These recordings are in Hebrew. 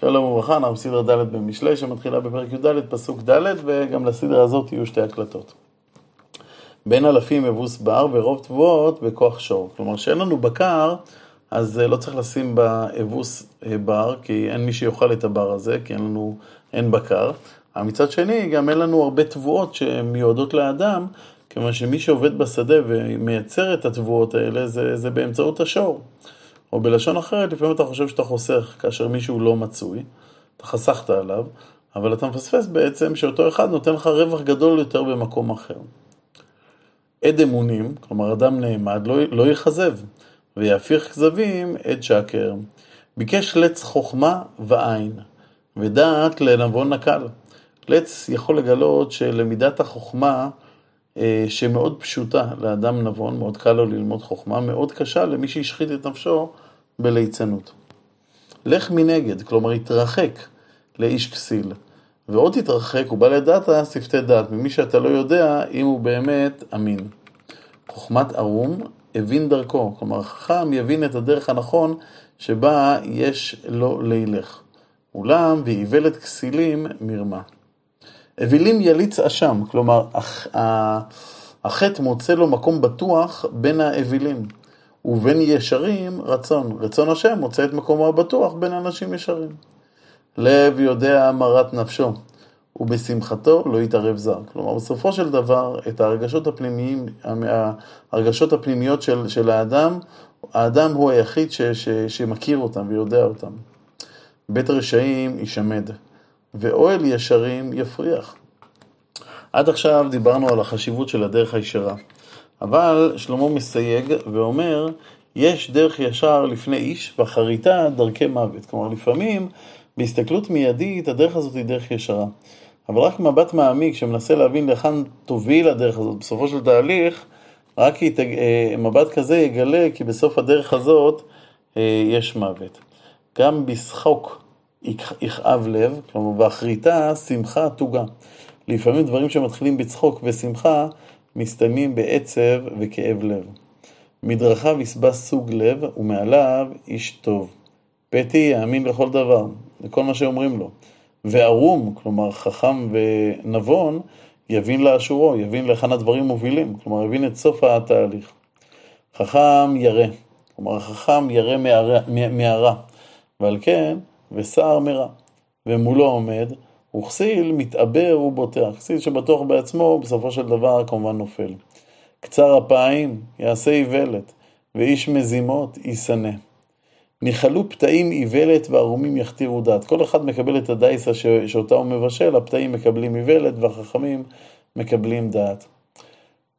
שלום וברכה, אנחנו בסדרה ד' במשלי שמתחילה בפרק י"ד, פסוק ד', וגם לסדרה הזאת יהיו שתי הקלטות. בין אלפים אבוס בר ורוב תבואות בכוח שור. כלומר, שאין לנו בקר, אז אה, לא צריך לשים באבוס אה, בר, כי אין מי שיאכל את הבר הזה, כי אין לנו, אין בקר. אבל מצד שני, גם אין לנו הרבה תבואות שמיועדות לאדם, כיוון שמי שעובד בשדה ומייצר את התבואות האלה, זה, זה באמצעות השור. או בלשון אחרת, לפעמים אתה חושב שאתה חוסך כאשר מישהו לא מצוי, אתה חסכת עליו, אבל אתה מפספס בעצם שאותו אחד נותן לך רווח גדול יותר במקום אחר. עד אמונים, כלומר אדם נעמד, לא, לא יכזב, ויהפיך כזבים עד שקר. ביקש לץ חוכמה ועין, ודעת לנבון נקל. לץ יכול לגלות שלמידת החוכמה, שמאוד פשוטה לאדם נבון, מאוד קל לו ללמוד חוכמה, מאוד קשה למי שהשחית את נפשו בליצנות. לך מנגד, כלומר התרחק לאיש כסיל, ועוד תתרחק, הוא בא לדעתה שפתי דעת, ממי שאתה לא יודע אם הוא באמת אמין. חוכמת ערום הבין דרכו, כלומר חכם יבין את הדרך הנכון שבה יש לו לילך. אולם ואיוולת כסילים מרמה. אווילים יליץ אשם, כלומר החטא מוצא לו מקום בטוח בין האווילים. ובין ישרים רצון. רצון השם מוצא את מקומו הבטוח בין אנשים ישרים. לב יודע מרת נפשו, ובשמחתו לא יתערב זר. כלומר, בסופו של דבר, את הרגשות, הפנימיים, הרגשות הפנימיות של, של האדם, האדם הוא היחיד ש, ש, שמכיר אותם ויודע אותם. בית רשעים יישמד, ואוהל ישרים יפריח. עד עכשיו דיברנו על החשיבות של הדרך הישרה. אבל שלמה מסייג ואומר, יש דרך ישר לפני איש ואחריתה דרכי מוות. כלומר, לפעמים בהסתכלות מיידית הדרך הזאת היא דרך ישרה. אבל רק מבט מעמיק שמנסה להבין להיכן תוביל הדרך הזאת בסופו של תהליך, רק יתג... אה, מבט כזה יגלה כי בסוף הדרך הזאת אה, יש מוות. גם בשחוק יכאב לב, כלומר באחריתה שמחה תוגה. לפעמים דברים שמתחילים בצחוק ושמחה מסתיימים בעצב וכאב לב. מדרכיו יסבע סוג לב, ומעליו איש טוב. פתי יאמין לכל דבר, לכל מה שאומרים לו. וערום, כלומר חכם ונבון, יבין לאשורו, יבין להיכן הדברים מובילים, כלומר יבין את סוף התהליך. חכם ירא, כלומר החכם ירא מהרע, ועל כן, וסער מרע. ומולו עומד, וכסיל מתעבר ובוטח. כסיל שבטוח בעצמו, בסופו של דבר כמובן נופל. קצר אפיים יעשה איוולת, ואיש מזימות ישנא. ניחלו פתאים איוולת וערומים יכתירו דעת. כל אחד מקבל את הדייסה ש... שאותה הוא מבשל, הפתאים מקבלים איוולת והחכמים מקבלים דעת.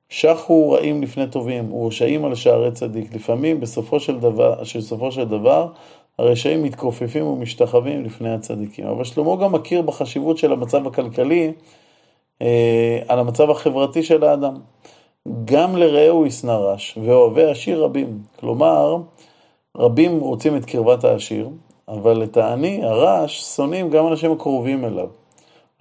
שחו רעים לפני טובים, ורשעים על שערי צדיק. לפעמים בסופו של דבר, בסופו של דבר הרשעים מתכופפים ומשתחווים לפני הצדיקים. אבל שלמה גם מכיר בחשיבות של המצב הכלכלי אה, על המצב החברתי של האדם. גם לרעהו ישנא רש, ואוהבי עשיר רבים. כלומר, רבים רוצים את קרבת העשיר, אבל את העני, הרש, שונאים גם אנשים הקרובים אליו.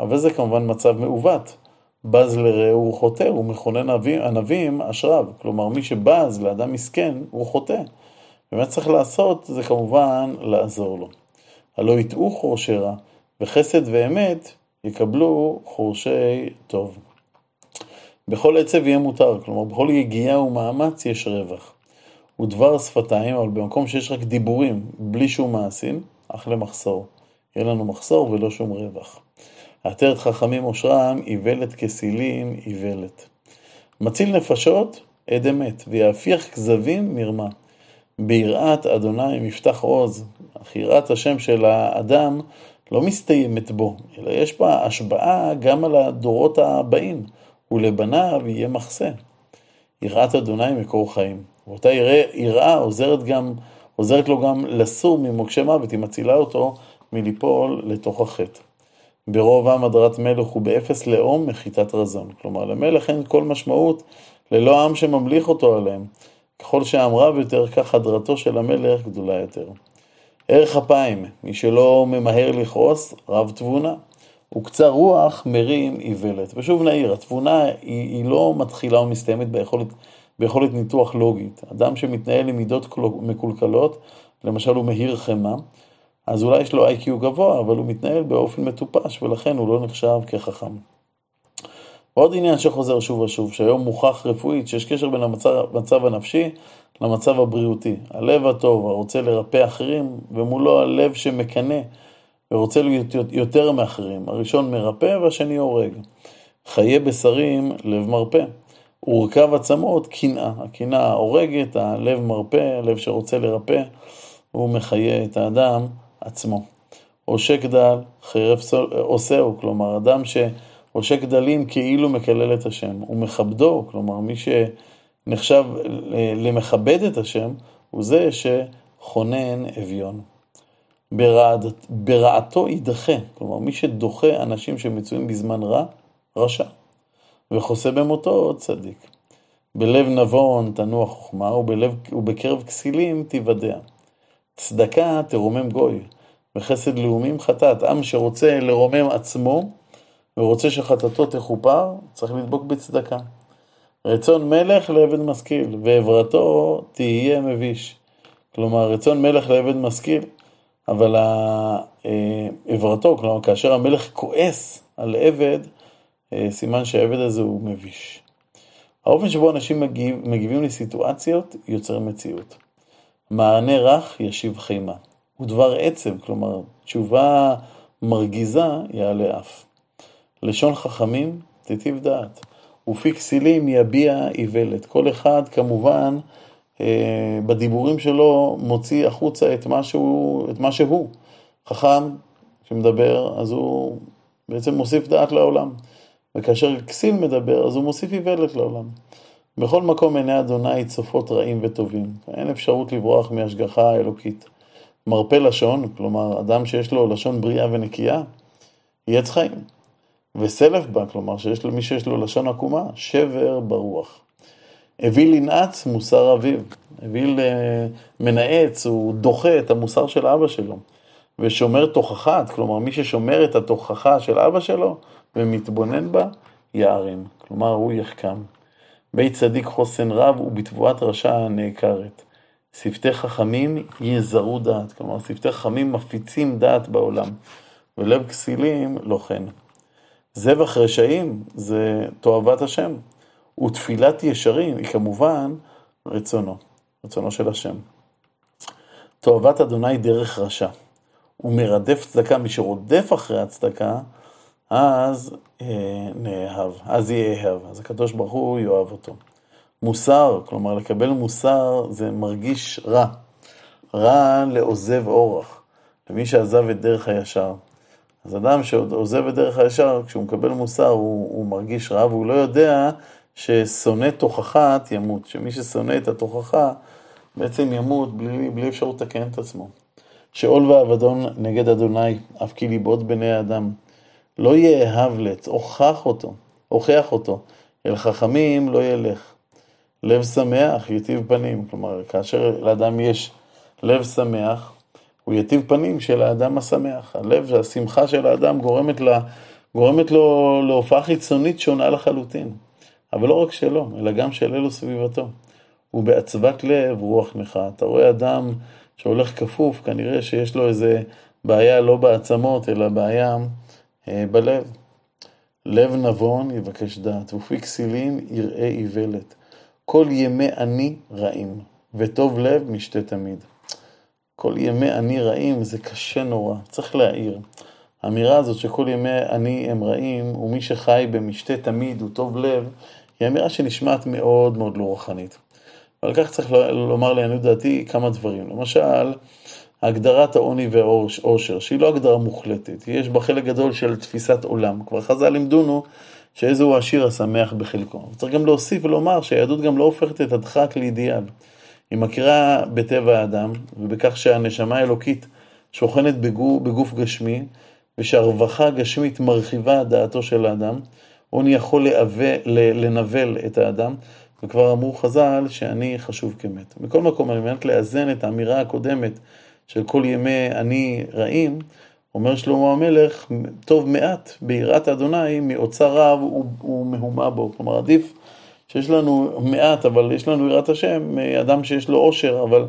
אבל זה כמובן מצב מעוות. בז לרעהו הוא חוטא, הוא מכונן ענבים אשריו. כלומר, מי שבז לאדם מסכן, הוא חוטא. ומה צריך לעשות זה כמובן לעזור לו. הלא יטעו חורשי רע, וחסד ואמת יקבלו חורשי טוב. בכל עצב יהיה מותר, כלומר בכל יגיעה ומאמץ יש רווח. ודבר שפתיים, אבל במקום שיש רק דיבורים בלי שום מעשים, אך למחסור. יהיה לנו מחסור ולא שום רווח. עטרת חכמים אושרם, איוולת כסילים, איוולת. מציל נפשות, עד אמת, ויהפיח כזבים, מרמה. ביראת אדוני מפתח עוז, אך יראת השם של האדם לא מסתיימת בו, אלא יש בה השבעה גם על הדורות הבאים, ולבניו יהיה מחסה. יראת אדוני מקור חיים. ואותה יראה עוזרת, גם, עוזרת לו גם לסור ממוקשי מוות, היא מצילה אותו מליפול לתוך החטא. ברוב עם הדרת מלך ובאפס לאום מחיתת רזון. כלומר, למלך אין כל משמעות ללא עם שממליך אותו עליהם. ככל שהעם רב יותר, כך הדרתו של המלך גדולה יותר. ערך אפיים, מי שלא ממהר לכעוס, רב תבונה. וקצר רוח מרים איוולת. ושוב נעיר, התבונה היא, היא לא מתחילה ומסתיימת ביכולת, ביכולת ניתוח לוגית. אדם שמתנהל עם מידות מקולקלות, למשל הוא מהיר חמא, אז אולי יש לו איי-קיו גבוה, אבל הוא מתנהל באופן מטופש, ולכן הוא לא נחשב כחכם. ועוד עניין שחוזר שוב ושוב, שהיום מוכח רפואית שיש קשר בין המצב, המצב הנפשי למצב הבריאותי. הלב הטוב הרוצה לרפא אחרים, ומולו הלב שמקנא ורוצה להיות יותר מאחרים. הראשון מרפא והשני הורג. חיי בשרים, לב מרפא. ורכב עצמות, קנאה. הקנאה הורגת, הלב מרפא, הלב שרוצה לרפא, הוא מחיה את האדם עצמו. עושק דל, חרף עושהו, כלומר, אדם שעושק דלים כאילו מקלל את השם, ומכבדו, כלומר, מי שנחשב למכבד את השם, הוא זה שכונן אביון. ברעת, ברעתו יידחה, כלומר, מי שדוחה אנשים שמצויים בזמן רע, רשע. וחוסה במותו צדיק. בלב נבון תנוע חוכמה, ובלב, ובקרב כסילים תיוודע. צדקה תרומם גוי, וחסד לאומים חטאת. עם שרוצה לרומם עצמו, ורוצה שחטאתו תכופר, צריך לדבוק בצדקה. רצון מלך לעבד משכיל, ועברתו תהיה מביש. כלומר, רצון מלך לעבד משכיל, אבל אה, עברתו, כלומר, כאשר המלך כועס על עבד, אה, סימן שהעבד הזה הוא מביש. האופן שבו אנשים מגיב, מגיבים לסיטואציות יוצר מציאות. מענה רך ישיב חימה. ודבר עצב, כלומר תשובה מרגיזה, יעלה אף. לשון חכמים תיטיב דעת, ופי כסילים יביע איוולת. כל אחד כמובן אה, בדיבורים שלו מוציא החוצה את מה שהוא. את מה שהוא. חכם שמדבר, אז הוא בעצם מוסיף דעת לעולם. וכאשר כסיל מדבר, אז הוא מוסיף איוולת לעולם. בכל מקום עיני אדוני צופות רעים וטובים. אין אפשרות לברוח מהשגחה האלוקית. מרפא לשון, כלומר, אדם שיש לו לשון בריאה ונקייה, יעץ חיים. וסלף בה, כלומר, שיש לו, מי שיש לו לשון עקומה, שבר ברוח. אוויל ינעץ מוסר אביו. אוויל אה, מנאץ, הוא דוחה את המוסר של אבא שלו. ושומר תוכחת, כלומר, מי ששומר את התוכחה של אבא שלו, ומתבונן בה, יערים. כלומר, הוא יחכם. בית צדיק חוסן רב ובתבואת רשע נעקרת. שפתי חכמים יזרו דעת. כלומר, שפתי חכמים מפיצים דעת בעולם. ולב כסילים לא כן. זבח רשעים זה תועבת השם. ותפילת ישרים היא כמובן רצונו, רצונו של השם. תועבת אדוני דרך רשע. הוא מרדף צדקה, מי שרודף אחרי הצדקה, אז אה, נאהב, אז יאהב, אז הקדוש ברוך הוא יאהב אותו. מוסר, כלומר לקבל מוסר זה מרגיש רע, רע לעוזב אורח, למי שעזב את דרך הישר. אז אדם שעוזב את דרך הישר, כשהוא מקבל מוסר הוא, הוא מרגיש רע והוא לא יודע ששונא תוכחת ימות, שמי ששונא את התוכחה בעצם ימות בלי, בלי אפשרות לתקן את עצמו. שאול ואבדון נגד אדוני, אף כי ליבות בני האדם. לא יאהב לץ, הוכח אותו, הוכח אותו, אל חכמים לא ילך. לב שמח, יטיב פנים. כלומר, כאשר לאדם יש לב שמח, הוא יטיב פנים של האדם השמח. הלב, השמחה של האדם גורמת, לה, גורמת לו להופעה חיצונית שונה לחלוטין. אבל לא רק שלו, אלא גם של אלו סביבתו. ובעצבת לב רוח נכה. אתה רואה אדם שהולך כפוף, כנראה שיש לו איזה בעיה לא בעצמות, אלא בעיה אה, בלב. לב נבון יבקש דעת, ופי כסילים יראה איוולת. כל ימי אני רעים, וטוב לב משתה תמיד. כל ימי אני רעים זה קשה נורא, צריך להעיר. האמירה הזאת שכל ימי אני הם רעים, ומי שחי במשתה תמיד הוא טוב לב, היא אמירה שנשמעת מאוד מאוד לא רוחנית. ועל כך צריך לומר לעניות דעתי כמה דברים. למשל, הגדרת העוני והעושר, שהיא לא הגדרה מוחלטת, יש בה חלק גדול של תפיסת עולם. כבר חז"ל לימדונו שאיזהו העשיר השמח בחלקו. צריך גם להוסיף ולומר שהיהדות גם לא הופכת את הדחק לאידיאל. היא מכירה בטבע האדם, ובכך שהנשמה האלוקית שוכנת בגוף, בגוף גשמי, ושהרווחה הגשמית מרחיבה דעתו של האדם, עוני יכול להווה, לנבל את האדם, וכבר אמרו חז"ל שאני חשוב כמת. מכל מקום, על מנת לאזן את האמירה הקודמת של כל ימי אני רעים, אומר שלמה המלך, טוב מעט ביראת אדוני מאוצר רב ומהומה בו. כלומר, עדיף שיש לנו מעט, אבל יש לנו יראת השם, מאדם שיש לו עושר, אבל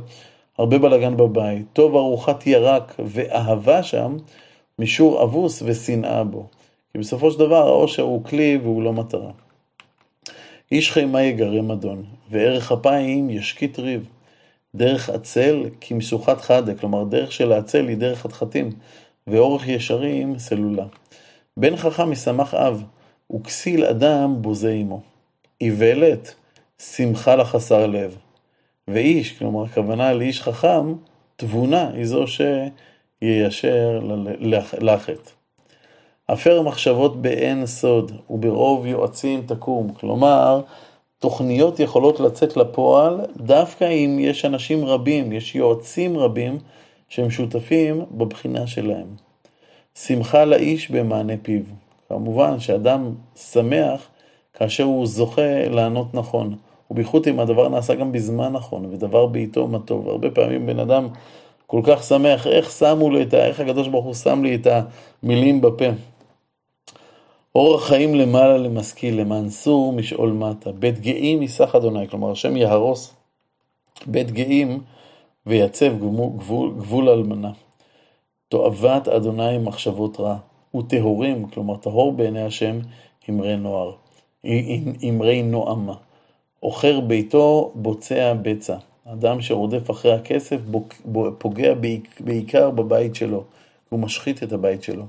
הרבה בלאגן בבית, טוב ארוחת ירק ואהבה שם, משור אבוס ושנאה בו. כי בסופו של דבר העושר הוא כלי והוא לא מטרה. איש חימה יגרם אדון, וערך אפיים ישקיט ריב. דרך עצל כמשוכת חדה, כלומר דרך של העצל היא דרך חתחתים, ואורך ישרים סלולה. בן חכם משמח אב, וכסיל אדם בוזה עמו. איוולת, שמחה לחסר לב. ואיש, כלומר הכוונה לאיש חכם, תבונה היא זו שיישר לחטא. הפר מחשבות באין סוד, וברוב יועצים תקום. כלומר, תוכניות יכולות לצאת לפועל דווקא אם יש אנשים רבים, יש יועצים רבים שהם שותפים בבחינה שלהם. שמחה לאיש במענה פיו. כמובן שאדם שמח כאשר הוא זוכה לענות נכון, ובייחוד אם הדבר נעשה גם בזמן נכון, ודבר בעיתו מה טוב. הרבה פעמים בן אדם כל כך שמח, איך שמו לו את ה... איך הקדוש ברוך הוא שם לי את המילים בפה. אור החיים למעלה למשכיל, למען סור משאול מטה. בית גאים ייסח אדוני, כלומר השם יהרוס בית גאים ויצב גבול, גבול אלמנה. תועבת אדוני מחשבות רע, וטהורים, כלומר טהור בעיני השם, אמרי נוער, אמרי נועמה. עוכר ביתו, בוצע בצע. אדם שרודף אחרי הכסף פוגע בעיקר בבית שלו, הוא משחית את הבית שלו,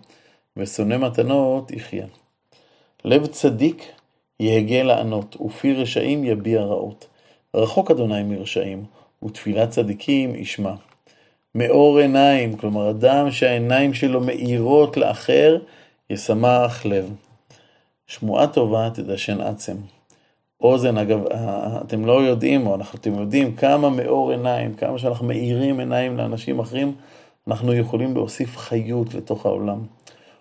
ושונא מתנות יחיה. לב צדיק יהגה לענות, ופי רשעים יביע רעות. רחוק אדוני מרשעים, ותפילת צדיקים ישמע. מאור עיניים, כלומר אדם שהעיניים שלו מאירות לאחר, ישמח לב. שמועה טובה תדשן עצם. אוזן, אגב, אתם לא יודעים, או אנחנו, אתם יודעים כמה מאור עיניים, כמה שאנחנו מאירים עיניים לאנשים אחרים, אנחנו יכולים להוסיף חיות לתוך העולם.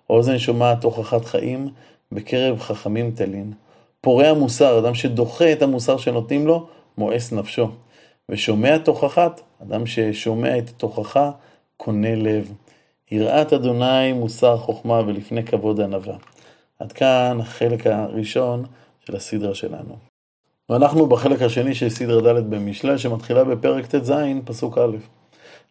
אוזן שומעת תוכחת חיים, בקרב חכמים תלין. פורע מוסר, אדם שדוחה את המוסר שנותנים לו, מואס נפשו. ושומע תוכחת, אדם ששומע את התוכחה, קונה לב. יראת אדוני מוסר חוכמה ולפני כבוד ענווה. עד כאן החלק הראשון של הסדרה שלנו. ואנחנו בחלק השני של סדרה ד' במשלי, שמתחילה בפרק ט"ז, פסוק א'.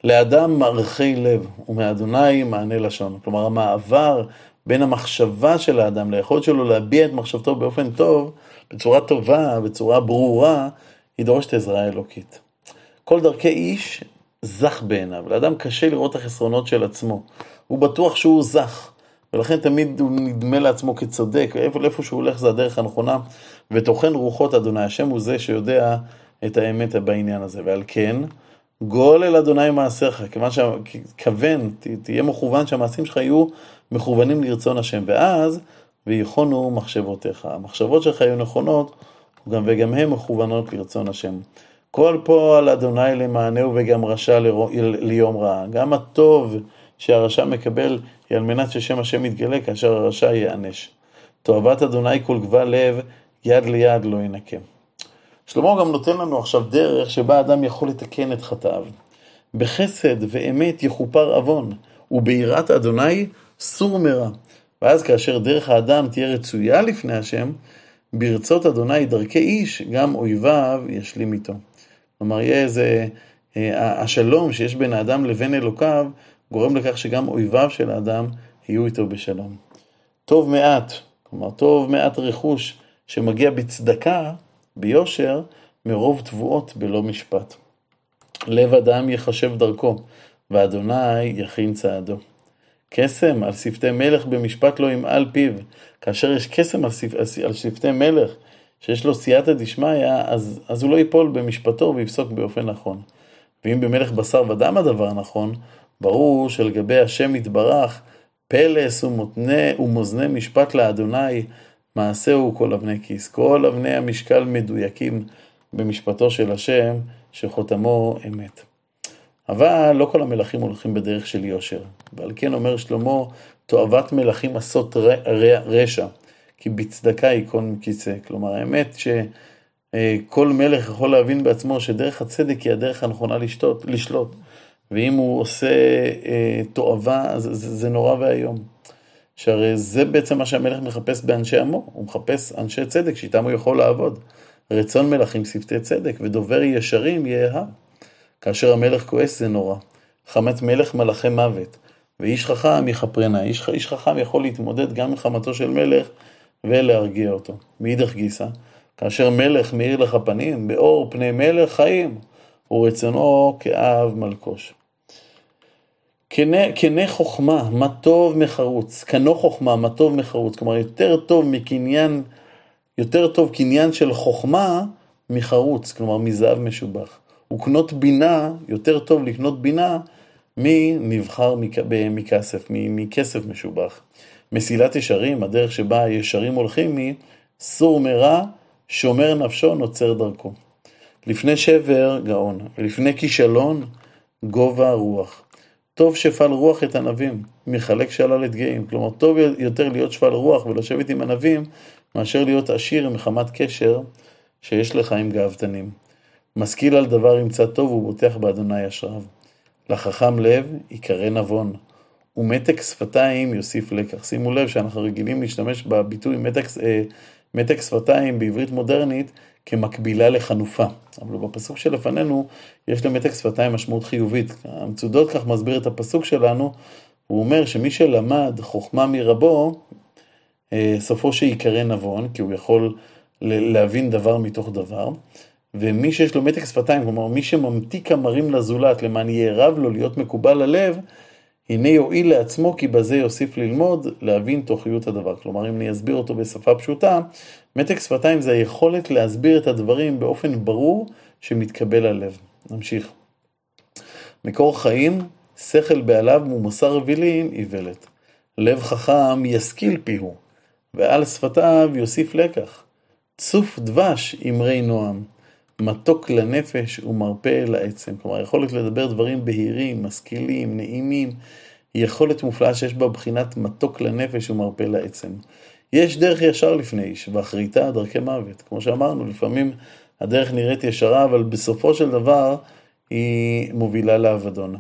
לאדם מערכי לב, ומאדוני מענה לשון. כלומר, המעבר בין המחשבה של האדם ליכולת שלו להביע את מחשבתו באופן טוב, בצורה טובה, בצורה ברורה, היא דורשת עזרה אלוקית. כל דרכי איש זך בעיניו. לאדם קשה לראות את החסרונות של עצמו. הוא בטוח שהוא זך, ולכן תמיד הוא נדמה לעצמו כצודק, איפה, איפה שהוא הולך זה הדרך הנכונה, וטוחן רוחות אדוני השם הוא זה שיודע את האמת בעניין הזה. ועל כן, גול אל אדוני מעשיך, כיוון שכוון, תהיה מכוון שהמעשים שלך יהיו מכוונים לרצון השם, ואז ויכונו מחשבותיך. המחשבות שלך יהיו נכונות, וגם הן מכוונות לרצון השם. כל פועל אדוני למענהו וגם רשע ליום רע. גם הטוב שהרשע מקבל היא על מנת ששם השם יתגלה כאשר הרשע ייענש. תועבת אדוני כל גבל לב, יד ליד לא ינקם. שלמה גם נותן לנו עכשיו דרך שבה אדם יכול לתקן את חטאיו. בחסד ואמת יכופר עוון, וביראת אדוני סור מרע. ואז כאשר דרך האדם תהיה רצויה לפני השם, ברצות אדוני דרכי איש, גם אויביו ישלים איתו. כלומר, יהיה איזה, אה, השלום שיש בין האדם לבין אלוקיו, גורם לכך שגם אויביו של האדם יהיו איתו בשלום. טוב מעט, כלומר, טוב מעט רכוש שמגיע בצדקה, ביושר, מרוב תבואות בלא משפט. לב אדם יחשב דרכו, ואדוני יכין צעדו. קסם על שפתי מלך במשפט לא ימעל פיו. כאשר יש קסם על, שפ... על שפתי מלך, שיש לו סייעתא דשמיא, אז, אז הוא לא ייפול במשפטו ויפסוק באופן נכון. ואם במלך בשר ודם הדבר נכון, ברור שלגבי השם יתברך, פלס ומותנה ומאזני משפט לאדוני, מעשהו כל אבני כיס. כל אבני המשקל מדויקים במשפטו של השם, שחותמו אמת. אבל לא כל המלכים הולכים בדרך של יושר. ועל כן אומר שלמה, תועבת מלכים עשות רשע, כי בצדקה ייכון כיסא. כלומר, האמת שכל מלך יכול להבין בעצמו שדרך הצדק היא הדרך הנכונה לשתות, לשלוט. ואם הוא עושה אה, תועבה, זה, זה, זה נורא ואיום. שהרי זה בעצם מה שהמלך מחפש באנשי עמו, הוא מחפש אנשי צדק שאיתם הוא יכול לעבוד. רצון מלכים שפתי צדק, ודובר ישרים יאהב. כאשר המלך כועס זה נורא. חמת מלך מלאכי מוות, ואיש חכם יכפרנה. איש, איש חכם יכול להתמודד גם עם חמתו של מלך ולהרגיע אותו. מאידך גיסא, כאשר מלך מאיר לך פנים, באור פני מלך חיים, ורצונו כאב מלקוש. כנה חוכמה, מה טוב מחרוץ, כנו חוכמה, מה טוב מחרוץ, כלומר יותר טוב מקניין, יותר טוב קניין של חוכמה מחרוץ, כלומר מזהב משובח. וקנות בינה, יותר טוב לקנות בינה מנבחר מכסף, מכסף משובח. מסילת ישרים, הדרך שבה הישרים הולכים היא סור מרע, שומר נפשו, נוצר דרכו. לפני שבר, גאון, ולפני כישלון, גובה רוח. טוב שפל רוח את ענבים, מחלק שלל את גאים. כלומר, טוב יותר להיות שפל רוח ולשבת עם ענבים, מאשר להיות עשיר מחמת קשר שיש לך עם גאוותנים. משכיל על דבר ימצא טוב ובוטח באדוני אשריו. לחכם לב יקרא נבון, ומתק שפתיים יוסיף לקח. שימו לב שאנחנו רגילים להשתמש בביטוי מתק, אה, מתק שפתיים בעברית מודרנית כמקבילה לחנופה. אבל בפסוק שלפנינו יש למתק שפתיים משמעות חיובית. המצודות כך מסביר את הפסוק שלנו, הוא אומר שמי שלמד חוכמה מרבו, אה, סופו שיקרא נבון, כי הוא יכול להבין דבר מתוך דבר. ומי שיש לו מתק שפתיים, כלומר מי שממתיק אמרים לזולת למען יהיה רב לו להיות מקובל הלב, הנה יועיל לעצמו כי בזה יוסיף ללמוד להבין תוכיות הדבר. כלומר אם אני אסביר אותו בשפה פשוטה, מתק שפתיים זה היכולת להסביר את הדברים באופן ברור שמתקבל הלב. נמשיך. מקור חיים, שכל בעליו ומוסר אווילים, איוולת. לב חכם ישכיל פיהו, ועל שפתיו יוסיף לקח. צוף דבש אמרי נועם. מתוק לנפש ומרפא לעצם. כלומר, יכולת לדבר דברים בהירים, משכילים, נעימים, היא יכולת מופלאה שיש בה בחינת מתוק לנפש ומרפא לעצם. יש דרך ישר לפני איש, ואחריתה דרכי מוות. כמו שאמרנו, לפעמים הדרך נראית ישרה, אבל בסופו של דבר היא מובילה לאבדון.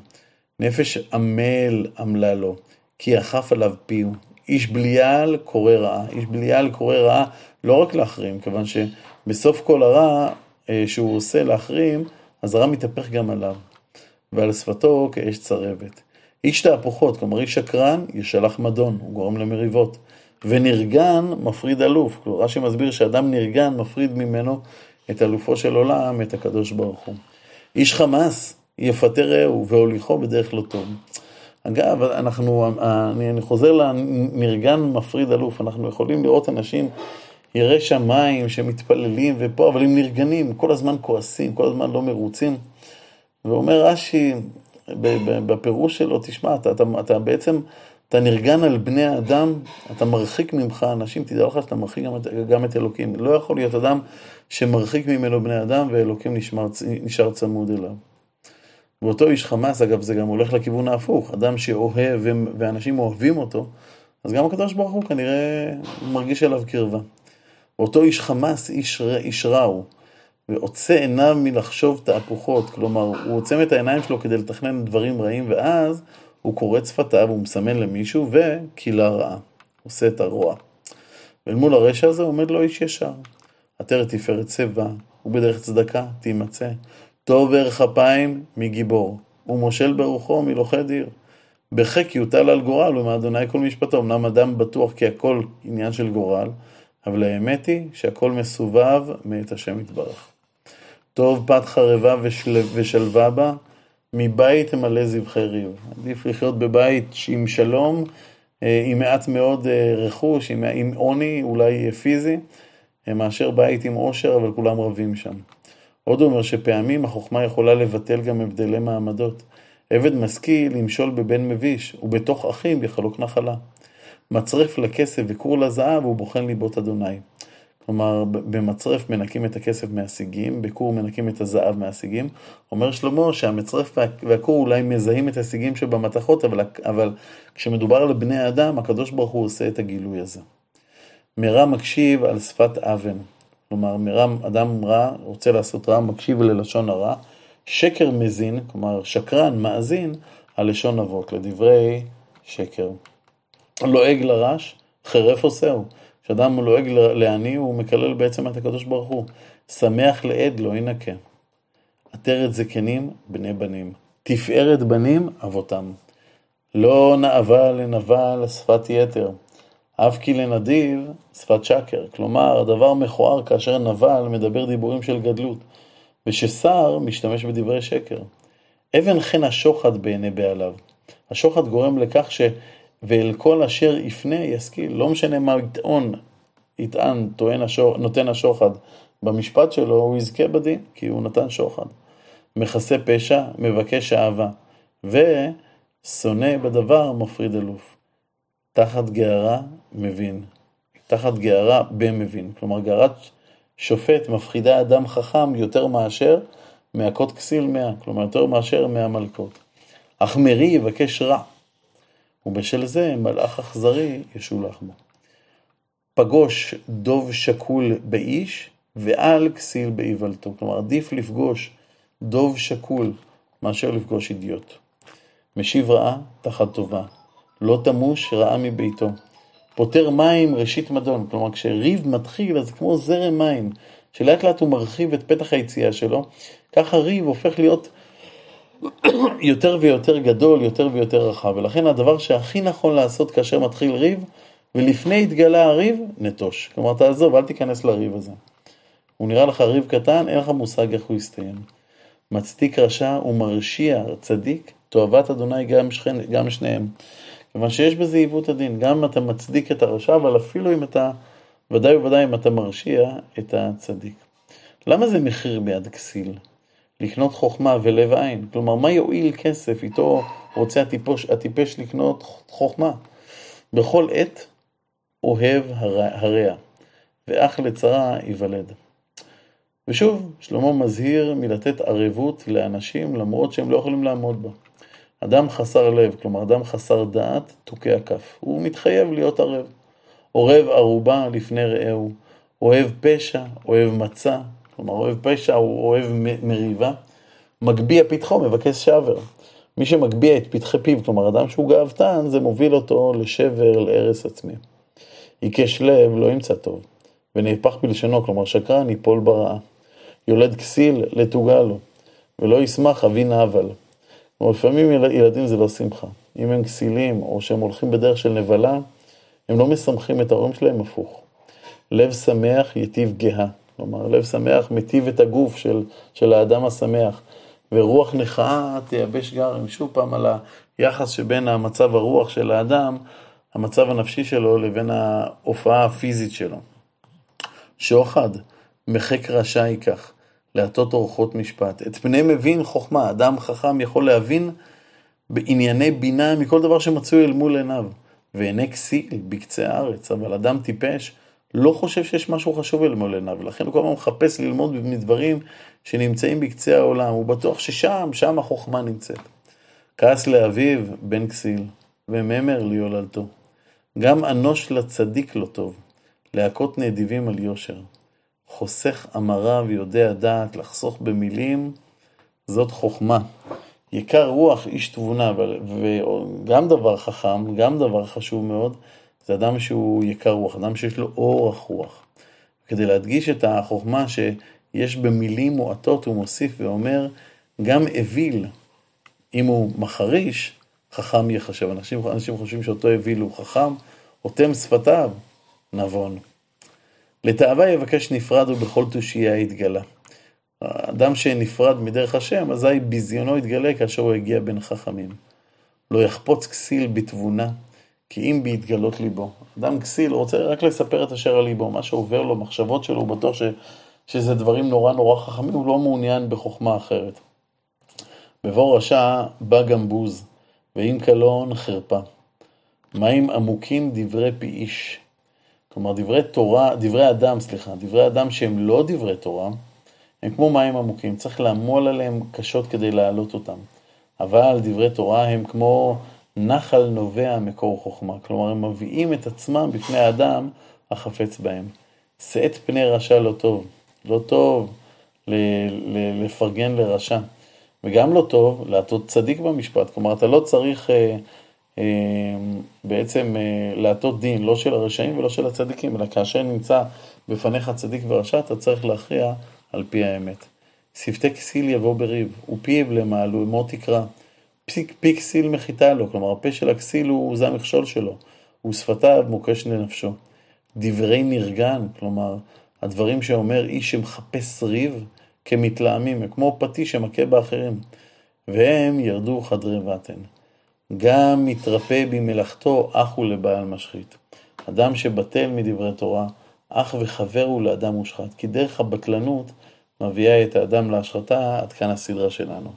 נפש עמל עמלה לו, כי אכף עליו פיהו. איש בליעל קורא רעה. איש בליעל קורא רעה לא רק לאחרים, כיוון שבסוף כל הרע שהוא עושה לאחרים, אז הרע מתהפך גם עליו. ועל שפתו כאש צרבת. איש תהפוכות, כלומר איש שקרן, ישלח מדון, הוא גורם למריבות. ונרגן מפריד אלוף. כלומר, רש"י מסביר שאדם נרגן מפריד ממנו את אלופו של עולם, את הקדוש ברוך הוא. איש חמאס יפטר רעהו והוליכו בדרך לא טוב. אגב, אנחנו, אני, אני חוזר לנרגן מפריד אלוף, אנחנו יכולים לראות אנשים יראי שמיים שמתפללים ופה, אבל הם נרגנים, כל הזמן כועסים, כל הזמן לא מרוצים. ואומר רש"י, בפירוש שלו, תשמע, אתה, אתה, אתה בעצם, אתה נרגן על בני האדם, אתה מרחיק ממך אנשים, תדע לך שאתה מרחיק גם את, גם את אלוקים. לא יכול להיות אדם שמרחיק ממנו בני אדם ואלוקים נשמר, נשאר צמוד אליו. ואותו איש חמאס, אגב, זה גם הולך לכיוון ההפוך, אדם שאוהב ואנשים אוהבים אותו, אז גם הקדוש ברוך הוא כנראה מרגיש אליו קרבה. ואותו איש חמאס, איש, איש רע הוא, ועוצה עיניו מלחשוב תהפוכות, כלומר, הוא עוצם את העיניים שלו כדי לתכנן דברים רעים, ואז הוא קורץ שפתיו, הוא מסמן למישהו, וקהילה רעה, עושה את הרוע. ואל מול הרשע הזה עומד לו איש ישר. עטרת תפארת צבע, ובדרך צדקה תימצא. טוב ערך אפיים מגיבור, ומושל ברוחו מלוכד דיר. בחק יוטל על גורל, ומאדוני כל משפטו. אמנם אדם בטוח כי הכל עניין של גורל, אבל האמת היא שהכל מסובב מאת השם יתברך. טוב פת חרבה ושל... ושלווה בה, מבית מלא זבחי ריב. עדיף לחיות בבית עם שלום, אה, עם מעט מאוד אה, רכוש, עם, עם עוני, אולי פיזי, אה, מאשר בית עם עושר, אבל כולם רבים שם. עוד אומר שפעמים החוכמה יכולה לבטל גם הבדלי מעמדות. עבד משכיל ימשול בבן מביש, ובתוך אחים יחלוק נחלה. מצרף לכסף וכור לזהב, הוא בוחן ליבות אדוני. כלומר, במצרף מנקים את הכסף מהשיגים, בכור מנקים את הזהב מהשיגים. אומר שלמה שהמצרף והכור אולי מזהים את השיגים שבמתכות, אבל, אבל כשמדובר על בני האדם, הקדוש ברוך הוא עושה את הגילוי הזה. מרע מקשיב על שפת אבן. כלומר, מרע, אדם רע, רוצה לעשות רע, מקשיב ללשון הרע. שקר מזין, כלומר, שקרן מאזין על לשון אבות, לדברי שקר. לועג לרש, חרף עושהו. כשאדם לועג לעני, הוא מקלל בעצם את הקדוש ברוך הוא. שמח לעד לא ינקה. עטרת זקנים, בני בנים. תפארת בנים, אבותם. לא נאווה לנבל שפת יתר, אף כי לנדיב שפת שקר. כלומר, הדבר מכוער כאשר נבל מדבר דיבורים של גדלות, וששר משתמש בדברי שקר. אבן חן השוחד בעיני בעליו. השוחד גורם לכך ש... ואל כל אשר יפנה ישכיל. לא משנה מה יטעון, יטען, טוען השוח, נותן השוחד במשפט שלו, הוא יזכה בדין, כי הוא נתן שוחד. מכסה פשע, מבקש אהבה, ושונא בדבר מפריד אלוף. תחת גערה מבין, תחת גערה במבין. כלומר, גערת שופט מפחידה אדם חכם יותר מאשר מהכות כסיל מאה, כלומר יותר מאשר מהמלכות. אך מרי יבקש רע, ובשל זה מלאך אכזרי ישולח בו. פגוש דוב שקול באיש, ועל כסיל באיוולתו. כלומר, עדיף לפגוש דוב שקול מאשר לפגוש אידיוט. משיב רעה תחת טובה, לא תמוש רעה מביתו. פותר מים ראשית מדון, כלומר כשריב מתחיל אז כמו זרם מים, שלאט לאט הוא מרחיב את פתח היציאה שלו, ככה ריב הופך להיות יותר ויותר גדול, יותר ויותר רחב, ולכן הדבר שהכי נכון לעשות כאשר מתחיל ריב, ולפני התגלה הריב, נטוש. כלומר, תעזוב, אל תיכנס לריב הזה. הוא נראה לך ריב קטן, אין לך מושג איך הוא יסתיים. מצדיק רשע ומרשיע צדיק, תועבת אדוני גם, שכן, גם שניהם. כיוון שיש בזה עיוות הדין, גם אם אתה מצדיק את הרשע, אבל אפילו אם אתה, ודאי וודאי אם אתה מרשיע את הצדיק. למה זה מחיר ביד כסיל? לקנות חוכמה ולב עין. כלומר, מה יועיל כסף איתו רוצה הטיפוש, הטיפש לקנות חוכמה? בכל עת אוהב הרע, ואח לצרה ייוולד. ושוב, שלמה מזהיר מלתת ערבות לאנשים למרות שהם לא יכולים לעמוד בה. אדם חסר לב, כלומר אדם חסר דעת, תוקע כף. הוא מתחייב להיות ערב. אורב ערובה לפני רעהו, אוהב פשע, אוהב מצה, כלומר אוהב פשע הוא אוהב מריבה, מגביה פתחו, מבקש שבר. מי שמגביה את פתחי פיו, כלומר אדם שהוא גאוותן, זה מוביל אותו לשבר, להרס עצמי. עיקש לב לא ימצא טוב, ונהפך בלשונו, כלומר שקרן ייפול ברעה. יולד כסיל לתוגה לו, ולא ישמח אבי נבל. כלומר, לפעמים ילדים זה לא שמחה. אם הם כסילים, או שהם הולכים בדרך של נבלה, הם לא משמחים את ההורים שלהם הפוך. לב שמח יטיב גאה. כלומר, לב שמח מטיב את הגוף של, של האדם השמח, ורוח נכאה תייבש גרם. שוב פעם על היחס שבין המצב הרוח של האדם, המצב הנפשי שלו, לבין ההופעה הפיזית שלו. שוחד, מחק רשע ייקח, להטות אורחות משפט. את פני מבין חוכמה, אדם חכם יכול להבין בענייני בינה מכל דבר שמצוי אל מול עיניו. ועיני כסיל בקצה הארץ, אבל אדם טיפש לא חושב שיש משהו חשוב אל מול עיניו, ולכן הוא כל הזמן מחפש ללמוד מדברים שנמצאים בקצה העולם, הוא בטוח ששם, שם החוכמה נמצאת. כעס לאביו בן כסיל, וממר ליולדתו. גם אנוש לצדיק לא טוב, להכות נדיבים על יושר. חוסך אמרה ויודע דעת, לחסוך במילים, זאת חוכמה. יקר רוח איש תבונה, וגם דבר חכם, גם דבר חשוב מאוד, זה אדם שהוא יקר רוח, אדם שיש לו אורך רוח. כדי להדגיש את החוכמה שיש במילים מועטות, הוא מוסיף ואומר, גם אוויל, אם הוא מחריש, חכם יחשב. אנשים, אנשים חושבים שאותו אוויל הוא חכם, אוטם שפתיו, נבון. לתאווה יבקש נפרד ובכל תושייה יתגלה. אדם שנפרד מדרך השם, אזי ביזיונו יתגלה כאשר הוא הגיע בין חכמים. לא יחפוץ כסיל בתבונה, כי אם בהתגלות ליבו. אדם כסיל רוצה רק לספר את אשר על ליבו, מה שעובר לו, מחשבות שלו, הוא בטוח ש, שזה דברים נורא נורא חכמים, הוא לא מעוניין בחוכמה אחרת. בבוא רשע בא גם בוז, ואם קלון חרפה. מים עמוקים דברי פי איש. כלומר, דברי תורה, דברי אדם, סליחה, דברי אדם שהם לא דברי תורה, הם כמו מים עמוקים, צריך לעמול עליהם קשות כדי להעלות אותם. אבל דברי תורה הם כמו נחל נובע מקור חוכמה. כלומר, הם מביאים את עצמם בפני האדם החפץ בהם. שאת פני רשע לא טוב. לא טוב לפרגן לרשע. וגם לא טוב להטות צדיק במשפט. כלומר, אתה לא צריך אה, אה, בעצם אה, להטות דין, לא של הרשעים ולא של הצדיקים, אלא כאשר נמצא בפניך צדיק ורשע, אתה צריך להכריע על פי האמת. שפתי כסיל יבוא בריב, ופיו למעלו מות תקרא. פי כסיל מחיתה לו, כלומר הפה של הכסיל הוא זה המכשול שלו, ושפתיו מוקש לנפשו. דברי נרגן, כלומר הדברים שאומר איש שמחפש ריב כמתלהמים, כמו פטיש שמכה באחרים. והם ירדו חדרי בטן. גם מתרפא במלאכתו אח הוא לבעל משחית. אדם שבטל מדברי תורה, אח וחבר הוא לאדם מושחת, כי דרך הבטלנות מביאה את האדם להשחתה, עד כאן הסדרה שלנו.